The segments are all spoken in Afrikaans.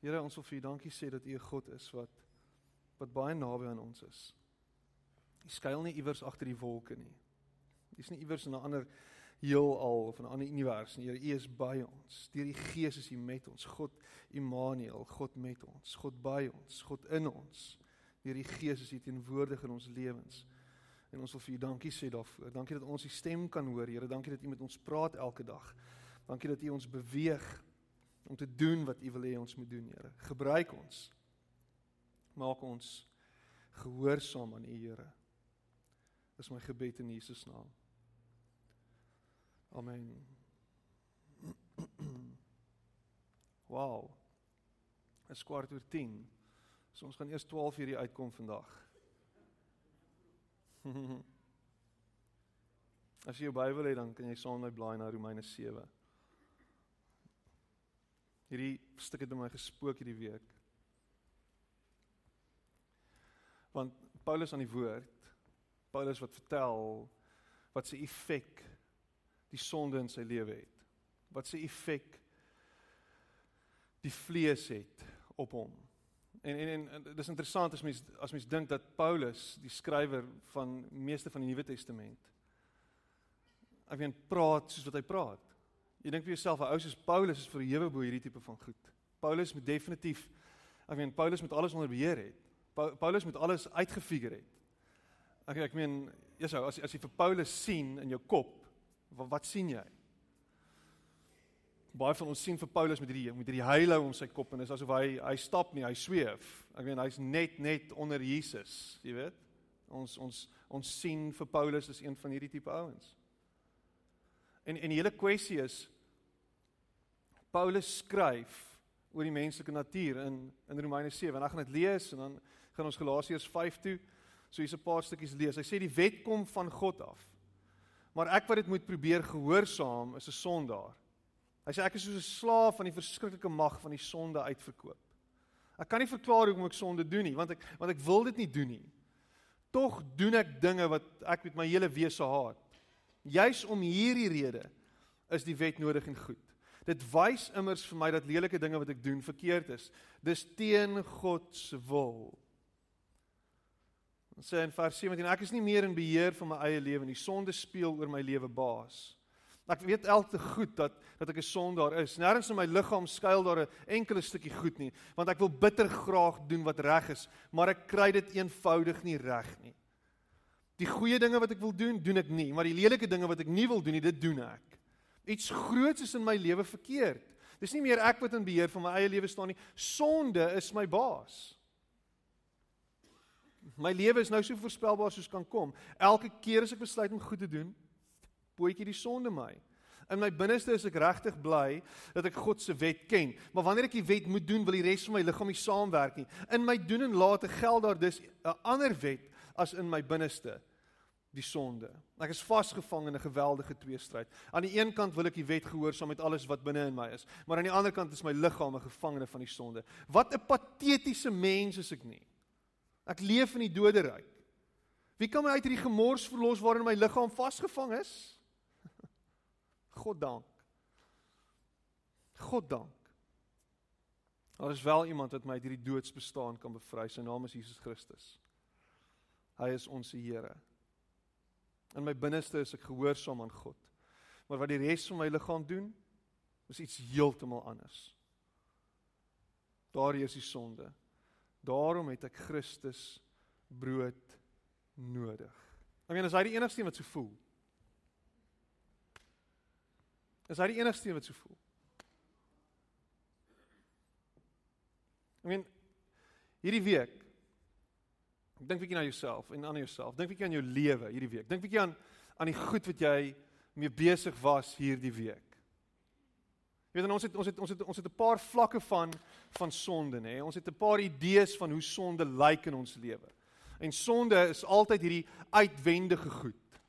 Here, ons wil vir U dankie sê dat U 'n God is wat wat baie naby aan ons is. U skuil nie iewers agter die wolke nie. U is nie iewers in 'n ander heelal of 'n ander univers nie. Here, U is by ons. Deur die Gees is U met ons. God Immanuel, God met ons. God by ons, God in ons. Deur die Gees is U teenwoordig in ons lewens. En ons wil vir U dankie sê daarvoor. Dankie dat ons U stem kan hoor, Here. Dankie dat U met ons praat elke dag. Dankie dat U ons beweeg om te doen wat U wil hê ons moet doen, Here. Gebruik ons. Maak ons gehoorsaam aan U, Here. Dis my gebed in Jesus naam. Amen. Wow. Is kwart oor 10. So ons gaan eers 12 uur hier uitkom vandag. As jy jou Bybel het, dan kan jy saam met my blaai na Romeine 7. Hierdie stuk het in my gespook hierdie week. Want Paulus aan die woord, Paulus wat vertel wat sy effek die sonde in sy lewe het. Wat sy effek die vlees het op hom. En en en dis interessant as mens as mens dink dat Paulus, die skrywer van meeste van die Nuwe Testament, ek weet praat soos wat hy praat. Jy dink vir jouself, 'n ou soos Paulus is verhewe bo hierdie tipe van goed. Paulus moet definitief ek meen Paulus moet alles onder beheer hê. Paulus moet alles uitgefigure het. Ek ek meen, Jesus, as as jy vir Paulus sien in jou kop, wat, wat sien jy? Baie van ons sien vir Paulus met hierdie met hierdie heile om sy kop en is asof hy hy stap nie, hy sweef. Ek meen hy's net net onder Jesus, jy weet? Ons ons ons sien vir Paulus as een van hierdie tipe ouens. En en die hele kwessie is Paulus skryf oor die menslike natuur in in Romeine 7 en ek gaan dit lees en dan gaan ons Galasiërs 5 toe. So hier's 'n paar stukkies lees. Hy sê die wet kom van God af. Maar ek wat dit moet probeer gehoorsaam is 'n sondaar. Hy sê ek is soos 'n slaaf van die verskriklike mag van die sonde uitverkoop. Ek kan nie verklaar hoekom ek sonde doen nie, want ek want ek wil dit nie doen nie. Tog doen ek dinge wat ek met my hele wese haat. Juis om hierdie rede is die wet nodig en goed. Dit wys immers vir my dat lelike dinge wat ek doen verkeerd is. Dis teen God se wil. Ons sê in vers 17 ek is nie meer in beheer van my eie lewe nie. Sonde speel oor my lewe baas. Ek weet elke goed dat dat ek 'n sondaar is. Nêrens in my liggaam skuil daar 'n enkele stukkie goed nie, want ek wil bitter graag doen wat reg is, maar ek kry dit eenvoudig nie reg nie. Die goeie dinge wat ek wil doen, doen ek nie, maar die lelike dinge wat ek nie wil doen nie, dit doen ek. Iets groots is in my lewe verkeerd. Dis nie meer ek wat in beheer van my eie lewe staan nie. Sonde is my baas. My lewe is nou so voorspelbaar soos kan kom. Elke keer as ek besluit om goed te doen, pootjie die sonde my. In my binneste is ek regtig bly dat ek God se wet ken. Maar wanneer ek die wet moet doen, wil die res van my liggaam nie saamwerk nie. In my doen en late geld daar dus 'n ander wet as in my binneste die sonde. Ek is vasgevang in 'n geweldige tweestryd. Aan die een kant wil ek die wet gehoorsaam met alles wat binne in my is, maar aan die ander kant is my liggaam 'n gevangene van die sonde. Wat 'n patetiese mens is ek nie. Ek leef in die doderyk. Wie kan my uit hierdie gemors verlos waarin my liggaam vasgevang is? God dank. God dank. Daar is wel iemand wat my uit hierdie doodsbestaan kan bevry. Sy naam is Jesus Christus. Hy is ons Here. In my binneste is ek gehoorsaam aan God. Maar wat die res van my liggaam doen, is iets heeltemal anders. Daar is die sonde. Daarom het ek Christus brood nodig. Ek meen, is hy die enigste wat so voel? Is hy die enigste wat so voel? Ek meen, hierdie week Dink bietjie na jouself en aan jouself. Dink bietjie aan jou lewe hierdie week. Dink bietjie aan aan die goed wat jy mee besig was hierdie week. Jy weet ons het ons het ons het ons het 'n paar vlakke van van sonde nê. Ons het 'n paar idees van hoe sonde lyk in ons lewe. En sonde is altyd hierdie uitwendige goed.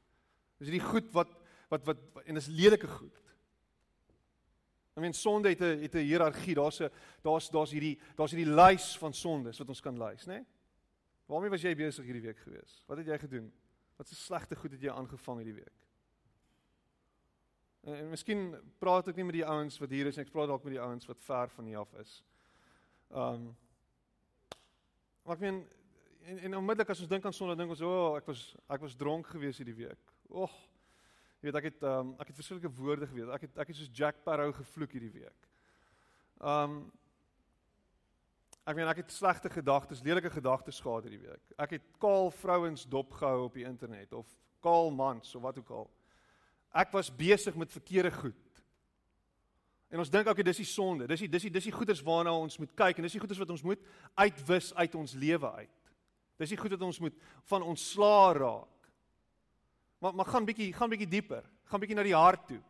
Dis hierdie goed wat wat wat en dis lelike goed. I mean sonde het 'n het 'n hiërargie. Daar's 'n daar's daar's hierdie daar's hierdie lys van sondes wat ons kan lys, nê? Waarmee was jy besig hierdie week gewees? Wat het jy gedoen? Wat se slegte goed het jy aangevang hierdie week? En, en miskien praat ek nie met die ouens wat hier is nie, ek praat dalk met die ouens wat ver van hier af is. Um, Maar ek meen en en onmiddellik as ons dink aan Sondag dink ons o, oh, ek was ek was dronk gewees hierdie week. Och. Jy weet ek het um, ek het verskillende woorde geweet. Ek het ek het soos Jack Sparrow gevloek hierdie week. Um, Ek meen ek het slegte gedagtes, lelike gedagtes gehad hierdie week. Ek het kaal vrouens dopgehou op die internet of kaal mans of wat ook al. Ek was besig met verkeerde goed. En ons dink ook dis die sonde. Dis die dis die dis die goeders waarna ons moet kyk en dis die goeders wat ons moet uitwis uit ons lewe uit. Dis die goed wat ons moet van ontslaa raak. Maar maar gaan bietjie gaan bietjie dieper. Gaan bietjie na die hart toe.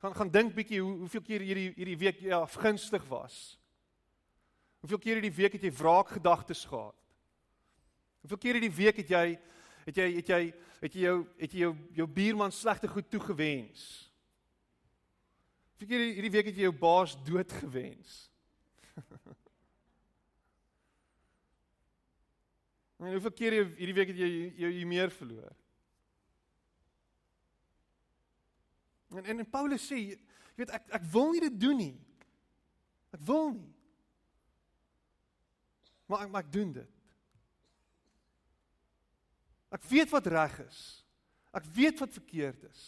Gaan gaan dink bietjie hoe hoeveel keer hierdie hierdie week ja afgunstig was. Hoeveel keer hierdie week het jy wraakgedagtes gehad? Hoeveel keer hierdie week het jy het jy het jy het jy jou het jy jou jou buurman slegte goed toegewens? Hoeveel keer hierdie week het jy jou baas dood gewens? En hoeveel keer hierdie week het jy jou jy meer verloor? En en, en Paulus sê, jy weet ek ek wil nie dit doen nie. Ek wil nie. Maar ek maar ek doen dit. Ek weet wat reg is. Ek weet wat verkeerd is.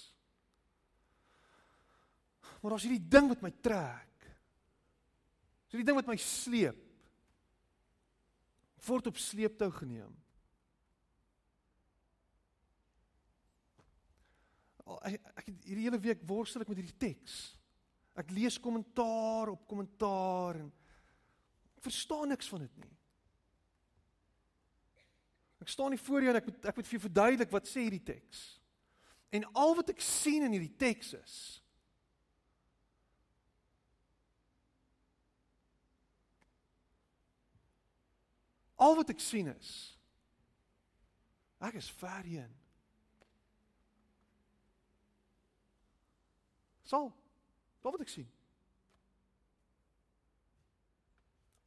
Maar as hierdie ding wat my trek. As hierdie ding wat my sleep. word op sleeptou geneem. Ek ek hierdie hele week worstel ek met hierdie teks. Ek lees kommentaar op kommentaar en ek verstaan niks van dit nie. Ek staan hier voor jou en ek moet ek moet vir jou verduidelik wat sê hierdie teks. En al wat ek sien in hierdie teks is Al wat ek sien is ek is ver heen. Sal. Al wat ek sien.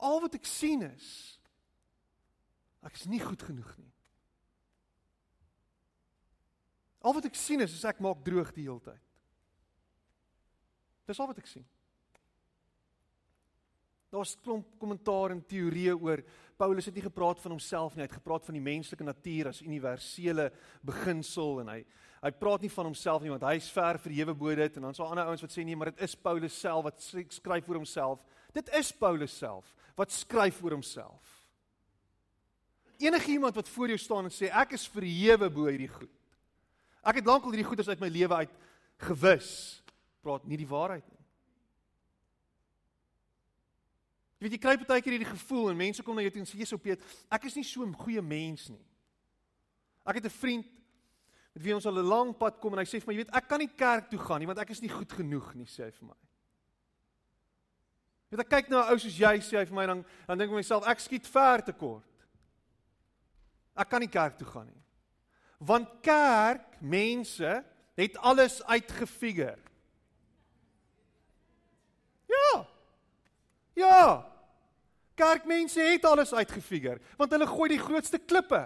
Al wat ek sien is Ek is nie goed genoeg nie. Al wat ek sien is, is ek maak droog die hele tyd. Dis al wat ek sien. Daar's klomp kommentaar en teorieë oor Paulus het nie gepraat van homself nie, hy het gepraat van die menslike natuur as universele beginsel en hy hy praat nie van homself nie want hy is ver verhewe bo dit en dan sal ander ouens wat sê nee, maar dit is Paulus self wat skryf oor homself. Dit is Paulus self wat skryf oor homself enige iemand wat voor jou staan en sê ek is verhewe bo hierdie goed. Ek het lankal hierdie goeders uit my lewe uit gewis. Praat nie die waarheid nie. Jy weet jy kry baie keer hierdie gevoel en mense kom na jou toe en sê jy's op Piet, ek is nie so 'n goeie mens nie. Ek het 'n vriend met wie ons al 'n lang pad kom en hy sê vir my, jy weet, ek kan nie kerk toe gaan nie want ek is nie goed genoeg nie, sê hy vir my. Jy weet ek kyk na 'n ou soos jy sê hy vir my dan dan dink ek myself ek skiet ver te kort. Ek kan nie kerk toe gaan nie. Want kerk mense het alles uitgefigure. Ja. Ja. Kerkmense het alles uitgefigure want hulle gooi die grootste klippe.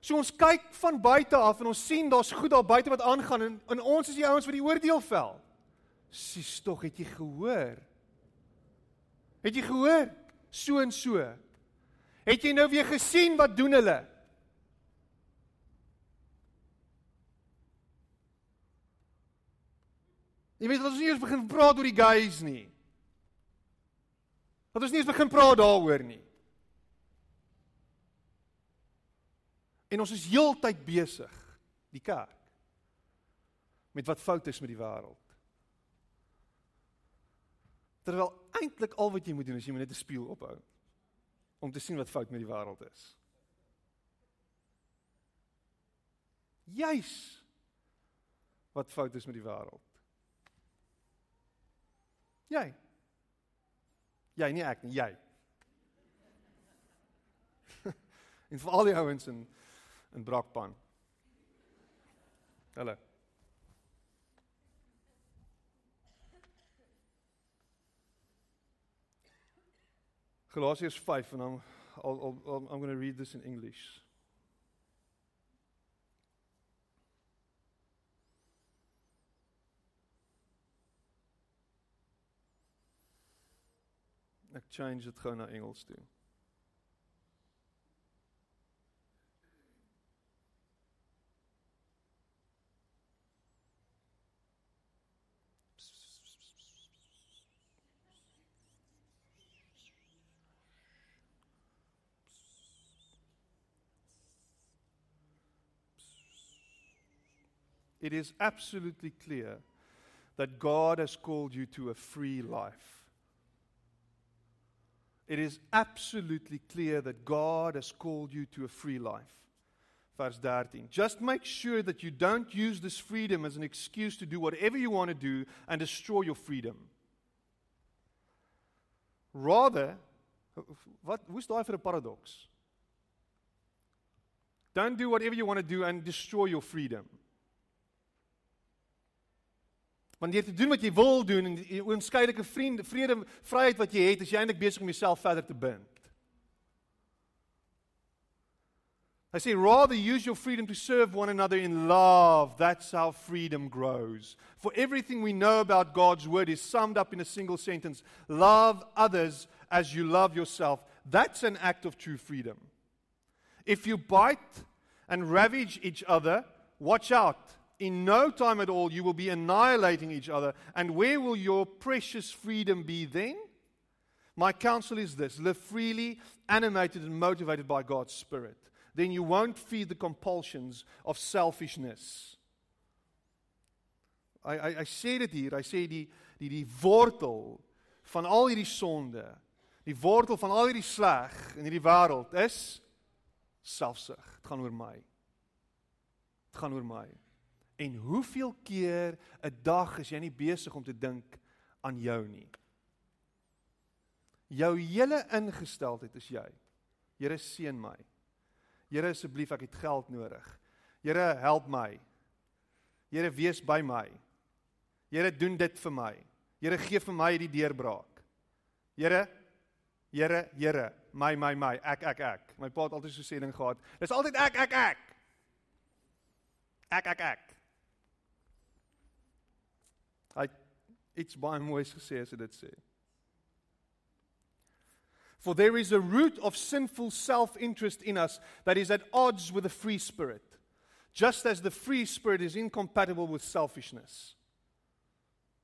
So ons kyk van buite af en ons sien daar's goed daar buite wat aangaan en, en ons is die ouens wat die oordeel vel. Sis tog het jy gehoor? Het jy gehoor? So en so. Het jy nou weer gesien wat doen hulle? Jy weet ons nie eens begin praat oor die guys nie. Dat ons nie eens begin praat daaroor nie. En ons is heeltyd besig die kerk met wat fout is met die wêreld. Terwyl eintlik al wat jy moet doen is jy moet net 'n spieël ophou om te sien wat fout met die wêreld is. Juis wat fout is met die wêreld. Jy. Jy nie ek nie, jy. en vir al die ouens in in Brakpan. Hallo. Galatians 5, and I'm, I'll, I'll, I'm going to read this in English. Ek change dit gou na Engels toe. It is absolutely clear that God has called you to a free life. It is absolutely clear that God has called you to a free life. Verse 13. Just make sure that you don't use this freedom as an excuse to do whatever you want to do and destroy your freedom. Rather, what hoe's vir 'n paradox? Don't do whatever you want to do and destroy your freedom. Want deur te doen wat jy wil doen en die oënskeidelike vriende, vrede, vryheid wat jy het, is jy eintlik besig om jouself verder te bind. I say rather use your freedom to serve one another in love. That's how freedom grows. For everything we know about God's word is summed up in a single sentence. Love others as you love yourself. That's an act of true freedom. If you bite and ravage each other, watch out in no time at all, you will be annihilating each other. And where will your precious freedom be then? My counsel is this live freely, animated and motivated by God's Spirit. Then you won't feed the compulsions of selfishness. I, I, I sê dit hier, hy sê die, die, die wortel van al hierdie sonde, die wortel van al hierdie sleg in hierdie wêreld is selfsug. Dit gaan oor my. Dit gaan oor my. En hoeveel keer 'n dag is jy nie besig om te dink aan jou nie? Jou hele ingesteldheid is jy. Here seën my. Here asseblief, ek het geld nodig. Here help my. Here wees by my. Here doen dit vir my. Here gee vir my die deurbraak. Here Here, Here, my my my, ek ek ek. My pa het altyd so sê ding gehad. Dis altyd ek ek ek. Ek ek ek. Hy iets baie moois gesê as hy dit sê. For there is a root of sinful self-interest in us that is at odds with the free spirit, just as the free spirit is incompatible with selfishness.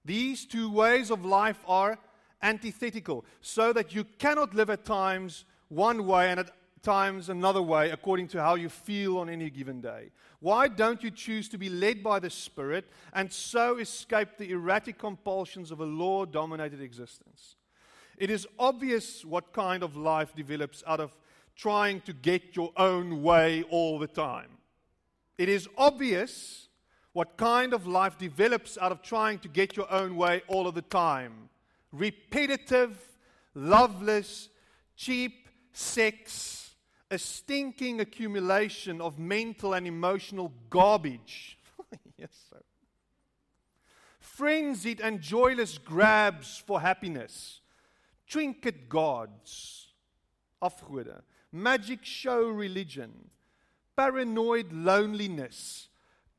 These two ways of life are antithetical, so that you cannot live at times one way and at times another way according to how you feel on any given day. Why don't you choose to be led by the Spirit and so escape the erratic compulsions of a law dominated existence? It is obvious what kind of life develops out of trying to get your own way all the time. It is obvious what kind of life develops out of trying to get your own way all of the time. Repetitive, loveless, cheap sex, a stinking accumulation of mental and emotional garbage. yes, sir. Frenzied and joyless grabs for happiness, trinket gods, afgode, magic show religion, paranoid loneliness,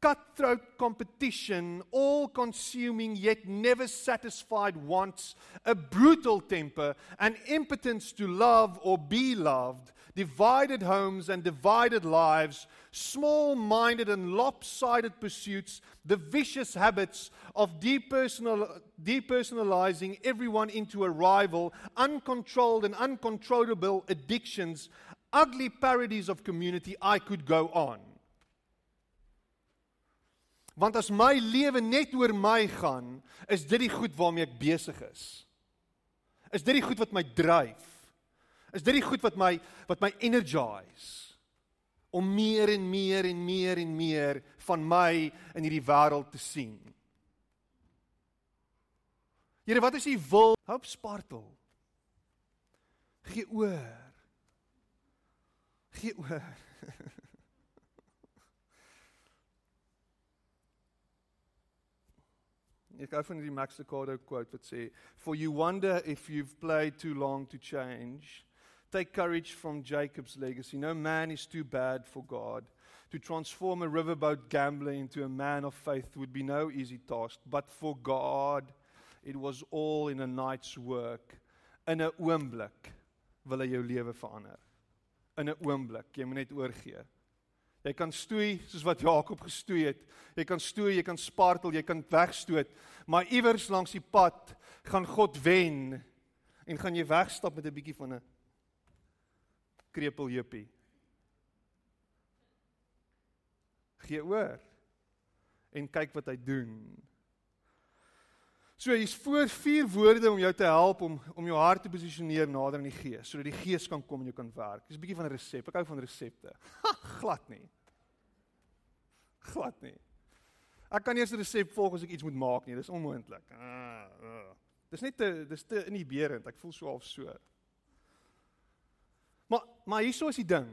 cutthroat competition, all consuming yet never satisfied wants, a brutal temper, an impotence to love or be loved, divided homes and divided lives, small minded and lopsided pursuits, the vicious habits of depersonal, depersonalizing everyone into a rival, uncontrolled and uncontrollable addictions, ugly parodies of community, I could go on. Want as my lewe net oor my gaan, is dit die goed waarmee ek besig is. Is dit die goed wat my dryf? Is dit die goed wat my wat my energize om meer en meer en meer en meer van my in hierdie wêreld te sien? Here, wat is u wil? Hoop spartel. Gee oor. Gee oor. Ek gou van die Max Lucado quote wat sê, "For you wonder if you've played too long to change." Take courage from Jacob's legacy. No man is too bad for God. To transform a riverboat gambler into a man of faith would be no easy task, but for God, it was all in a night's work. In 'n oomblik wil hy jou lewe verander. In 'n oomblik, jy moet net oorgee. Jy kan stoei soos wat Jakob gestoei het. Jy kan stoei, jy kan spartel, jy kan wegstoot, maar iewers langs die pad gaan God wen en gaan jy wegstap met 'n bietjie van 'n krepeljuppie. Gee oor en kyk wat hy doen. So hier's voor vier woorde om jou te help om om jou hart te posisioneer nader aan die Gees sodat die Gees kan kom en jou kan werk. Dis 'n bietjie van 'n resep. Ek hou van resepte. Glad nie. Glad nie. Ek kan eers 'n resep volg as ek iets moet maak nie. Dis onmoontlik. Ah, uh. Dis net te dis te inhiberend. Ek voel so half so. Maar maar hierso is die ding.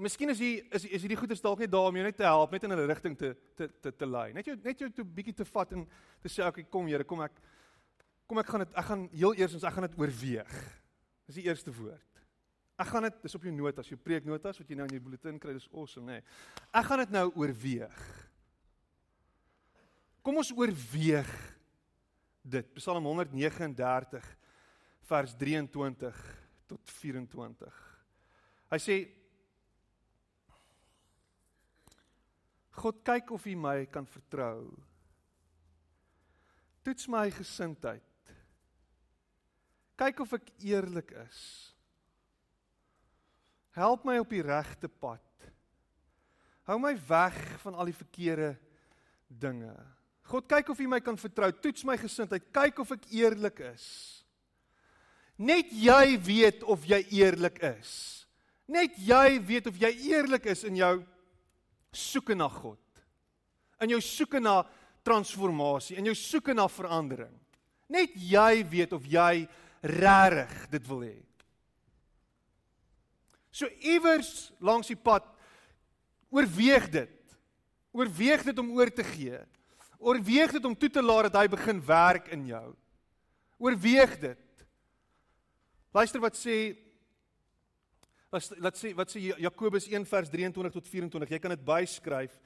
Miskien is hier is is hierdie goeders dalk net daar om jou net te help, net in 'n rigting te te te te lei. Net jou net jou toe bietjie te vat en te sê okay, kom Here, kom ek kom ek gaan dit ek gaan heel eers ons ek gaan dit oorweeg. Dis die eerste woord. Ek gaan dit dis op jou notas, jou preeknotas wat jy nou in jou bulletin kry, dis awesome, nê. Nee. Ek gaan dit nou oorweeg. Kom ons oorweeg dit. Psalm 139 vers 23 tot 24. Hy sê God kyk of U my kan vertrou. Toets my gesindheid. Kyk of ek eerlik is. Help my op die regte pad. Hou my weg van al die verkeerde dinge. God kyk of U my kan vertrou. Toets my gesindheid. Kyk of ek eerlik is. Net jy weet of jy eerlik is. Net jy weet of jy eerlik is in jou soeke na God. In jou soeke na transformasie, in jou soeke na verandering. Net jy weet of jy regtig dit wil hê. So iewers langs die pad oorweeg dit. Oorweeg dit om oor te gee. Oorweeg dit om toe te laat dat hy begin werk in jou. Oorweeg dit. Luister wat sê Laat sê wat sê Jakobus 1 vers 23 tot 24. Jy kan dit byskryf.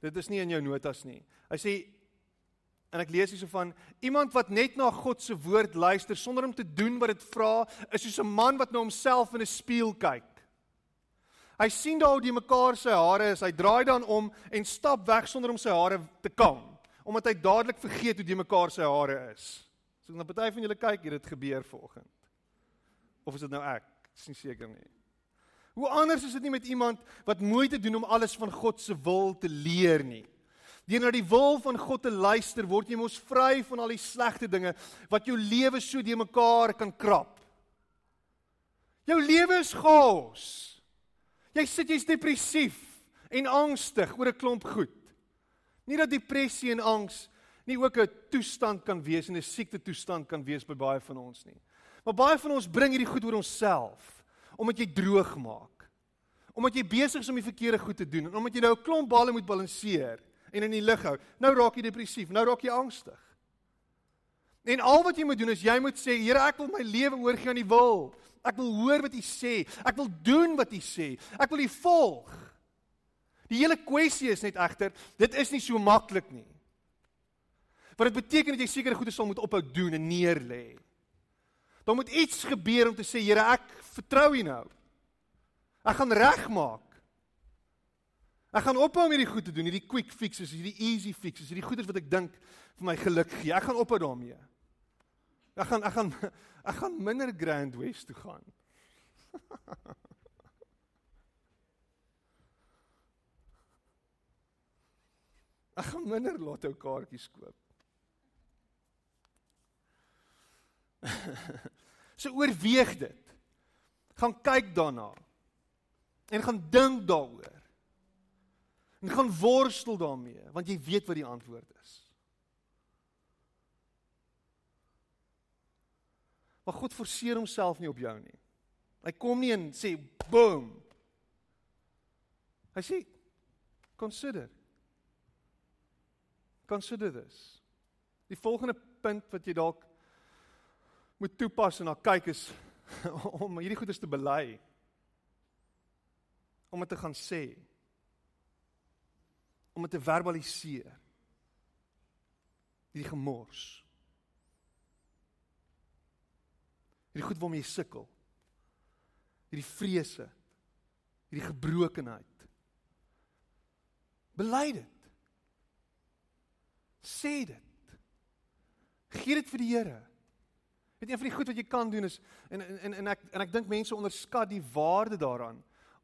Dit is nie in jou notas nie. Hy sê en ek lees hierso van iemand wat net na God se woord luister sonder om te doen wat dit vra, is soos 'n man wat na homself in 'n spieël kyk. Hy sien daar hoe die mekaar sy hare is. Hy draai dan om en stap weg sonder om sy hare te kam, omdat hy dadelik vergeet hoe die mekaar sy hare is. So na party van julle kyk, het dit gebeur vanoggend. Of is dit nou ek? Ek is nie seker nie. Hoe anders is dit nie met iemand wat moeite doen om alles van God se wil te leer nie. Deur na die wil van God te luister, word jy mos vry van al die slegte dinge wat jou lewe so de mekaar kan krap. Jou lewe is chaos. Jy sit jy's depressief en angstig oor 'n klomp goed. Nie dat depressie en angs nie ook 'n toestand kan wees en 'n siekte toestand kan wees by baie van ons nie. Maar baie van ons bring hierdie goed oor onsself omdat jy droog maak. Omdat jy besig is om die verkeerde goed te doen en omdat jy nou 'n klomp balle moet balanseer en in die lug hou. Nou raak jy depressief, nou raak jy angstig. En al wat jy moet doen is jy moet sê, Here, ek wil my lewe oorgee aan U wil. Ek wil hoor wat U sê. Ek wil doen wat U sê. Ek wil U volg. Die hele kwessie is net egter, dit is nie so maklik nie. Wat dit beteken dat jy sekere goeie sal moet ophou doen en neerlê. Dan moet iets gebeur om te sê, Here, ek vertrou U nou. Ek gaan regmaak. Ek gaan ophou om hierdie goed te doen, hierdie quick fixes, hierdie easy fixes, hierdie goeders wat ek dink vir my geluk gee. Ek gaan ophou daarmee. Ek gaan ek gaan ek gaan minder Grand West toe gaan. Ek gaan minder lotto kaartjies koop. so oorweeg dit. Gaan kyk daarna. En gaan dink daaroor. En gaan worstel daarmee, want jy weet wat die antwoord is. Maar God forceer homself nie op jou nie. Hy kom nie en sê boom. Hy sê consider. Consider this. Die volgende punt wat jy dalk moet toepas en na kyk is om hierdie goeders te bely. Om dit te gaan sê. Om dit te verbaliseer. Die gemors. Hierdie goed waarmee jy sukkel. Hierdie vrese. Hierdie gebrokenheid. Bely dit. Sê dit. Gee dit vir die Here. Weet een van die goed wat jy kan doen is en en en ek en ek dink mense onderskat die waarde daaraan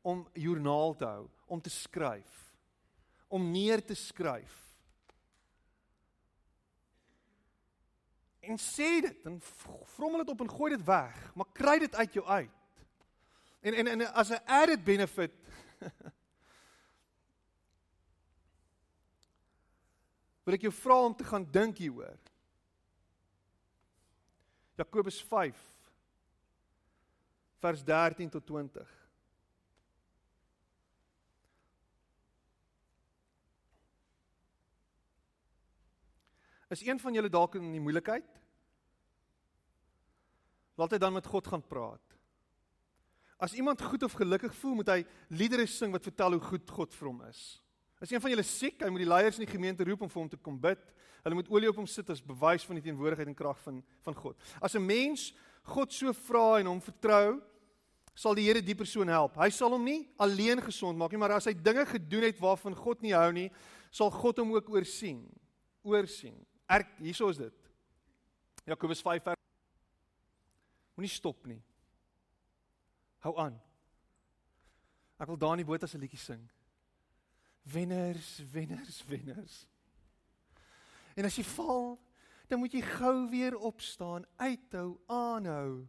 om joernaal te hou, om te skryf, om neer te skryf. En sê dit en vrommel dit op en gooi dit weg, maar kry dit uit jou uit. En en en as 'n added benefit wil ek jou vra om te gaan dink hieroor. Jakobus 5 vers 13 tot 20. Is een van julle dalk in die moeilikheid? Laat hy dan met God gaan praat. As iemand goed of gelukkig voel, moet hy liedere sing wat vertel hoe goed God vir hom is. As een van julle siek, hy moet die leiers in die gemeente roep om vir hom te kom bid. Hulle moet olie op hom sit as bewys van die teenwoordigheid en krag van van God. As 'n mens God so vra en hom vertrou, sal die Here die persoon help. Hy sal hom nie alleen gesond maak nie, maar as hy dinge gedoen het waarvan God nie hou nie, sal God hom ook oorsien. Oorsien. Erk, hieso is dit. Jakobus 5 vers Moenie stop nie. Hou aan. Ek wil daar in die boot as 'n liedjie sing. Wenners, wenners, wenners. En as jy val, dan moet jy gou weer opstaan, uithou, aanhou.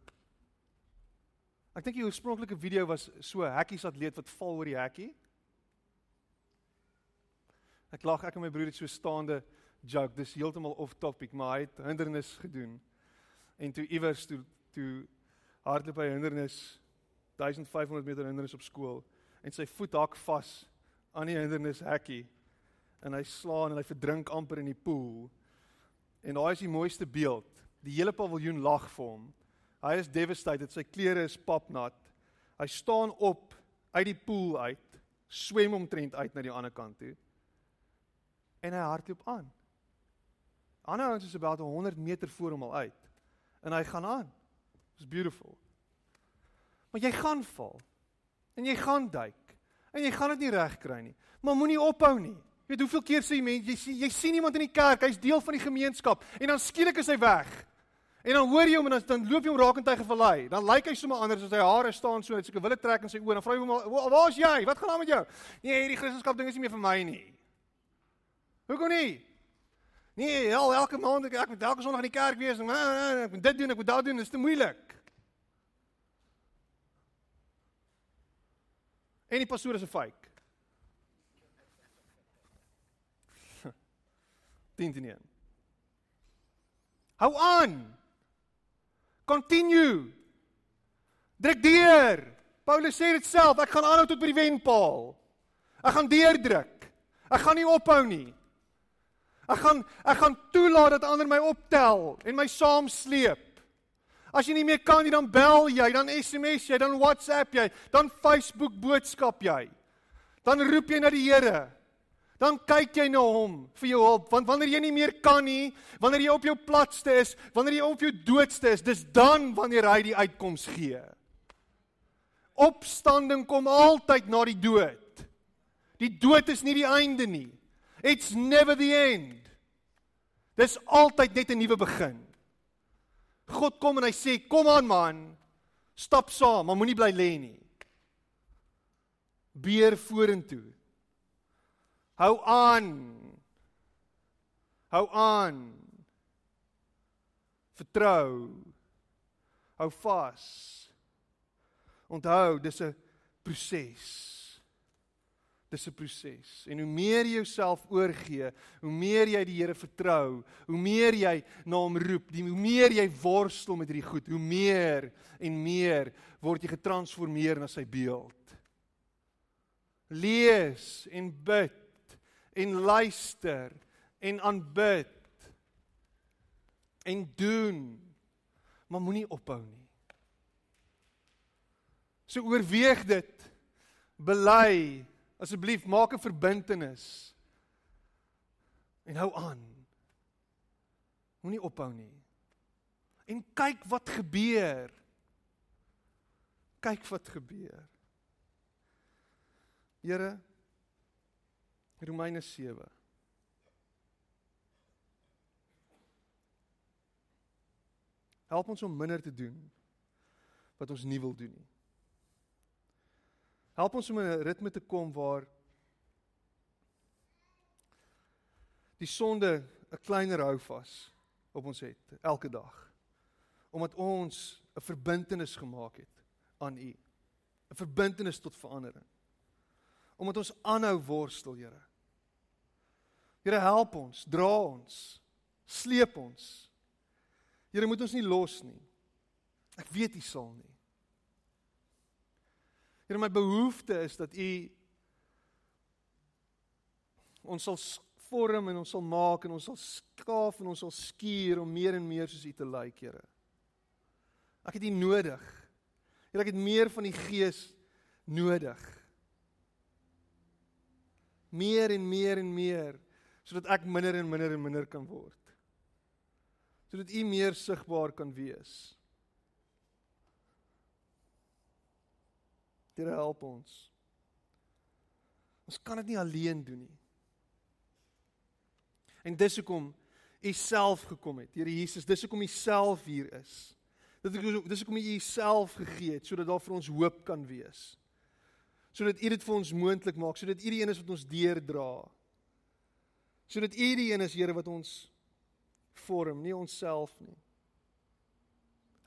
Ek dink die oorspronklike video was so 'n hekkies atleet wat val oor die hekkie. Ek lag ek en my broer het so staande joke. Dis heeltemal off topic, maar hy het hindernis gedoen. En toe iewers toe toe hardloop hy hindernis 1500 meter hindernis op skool en sy voet hak vas aan die hindernis hekkie en hy slaan en hy verdrink amper in die poel. En daai is die mooiste beeld. Die hele paviljoen lag vir hom. Hy is devastated, sy klere is papnat. Hy staan op uit die poel uit, swem omtrent uit na die ander kant toe. En hy hardloop aan. Ander ouens is about 100 meter voor hom al uit. En hy gaan aan. It's beautiful. Maar jy gaan val. En jy gaan duik. En jy gaan dit nie reg kry nie. Maar moenie ophou nie. Jy weet hoeveel keer sê mense jy sien jy sien iemand in die kerk, hy's deel van die gemeenskap en dan skielik is hy weg. En dan hoor jy hom en dan, dan loop jy hom raak in tye gevallei. Dan lyk hy sommer anders as sy hare staan so, hy het so 'n wille trek in sy oë. Dan vra jy hom, "Waar's jy? Wat gaan aan met jou?" Nee, hierdie Christendom ding is nie meer vir my nie. Hoekom nie? Nee, ja, elke maand ek, ek moet elke Sondag in die kerk wees en ek moet dit doen, ek moet daai doen, dit is te moeilik. En die pastoor is 'n fake. 10 teen 1. Hou aan. Continue. Druk deur. Paulus sê dit self, ek gaan aanhou tot by die wenpaal. Ek gaan deurdruk. Ek gaan nie ophou nie. Ek gaan ek gaan toelaat dat ander my optel en my saamsleep. As jy nie meer kan nie, dan bel jy, dan SMS jy, dan WhatsApp jy, dan Facebook boodskap jy. Dan roep jy na die Here. Dan kyk jy na hom vir jou hulp, want wanneer jy nie meer kan nie, wanneer jy op jou platste is, wanneer jy op jou doodste is, dis dan wanneer hy die uitkoms gee. Opstanding kom altyd na die dood. Die dood is nie die einde nie. It's never the end. Dis altyd net 'n nuwe begin. God kom en hy sê, "Kom aan man, stap saam, maar moenie bly lê nie. Beer vorentoe. Hou aan. Hou aan. Vertrou. Hou vas. Onthou, dis 'n proses. Dis 'n proses. En hoe meer jy jouself oorgee, hoe meer jy die Here vertrou, hoe meer jy na hom roep, die hoe meer jy worstel met hierdie goed, hoe meer en meer word jy getransformeer na sy beeld. Lees en bid en luister en aanbid en doen. Maar moenie ophou nie. So oorweeg dit. Bely Asseblief maak 'n verbintenis. En hou aan. Moenie ophou nie. En kyk wat gebeur Kyk wat gebeur. Here Romeine 7 Help ons om minder te doen wat ons nie wil doen nie. Help ons om in 'n ritme te kom waar die sonde 'n kleiner hou vas op ons het elke dag. Omdat ons 'n verbintenis gemaak het aan U. 'n Verbintenis tot verandering. Omdat ons aanhou worstel, Here. Here help ons, dra ons, sleep ons. Here moet ons nie los nie. Ek weet U sal nie. Here my behoefte is dat U ons sal vorm en ons sal maak en ons sal skaaf en ons sal skuur om meer en meer soos U te lyk, Here. Ek het U nodig. Here, ek het meer van die Gees nodig. Meer en meer en meer sodat ek minder en minder en minder kan word. Sodat U meer sigbaar kan wees. Here help ons. Ons kan dit nie alleen doen nie. En dis hoekom U self gekom het. Here Jesus, dis hoekom U self hier is. Dit dis hoekom U Uself gegee het sodat daar vir ons hoop kan wees. Sodat U dit vir ons moontlik maak, sodat U die een is wat ons deurdra. Sodat U die een is Here wat ons vorm, nie onsself nie.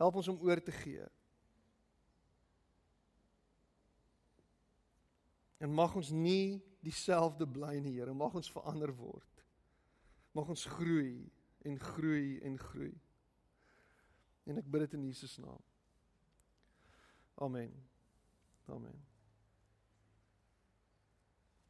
Help ons om oor te gee. En mag ons nie dieselfde bly nie, Here, mag ons verander word. Mag ons groei en groei en groei. En ek bid dit in Jesus naam. Amen. Amen.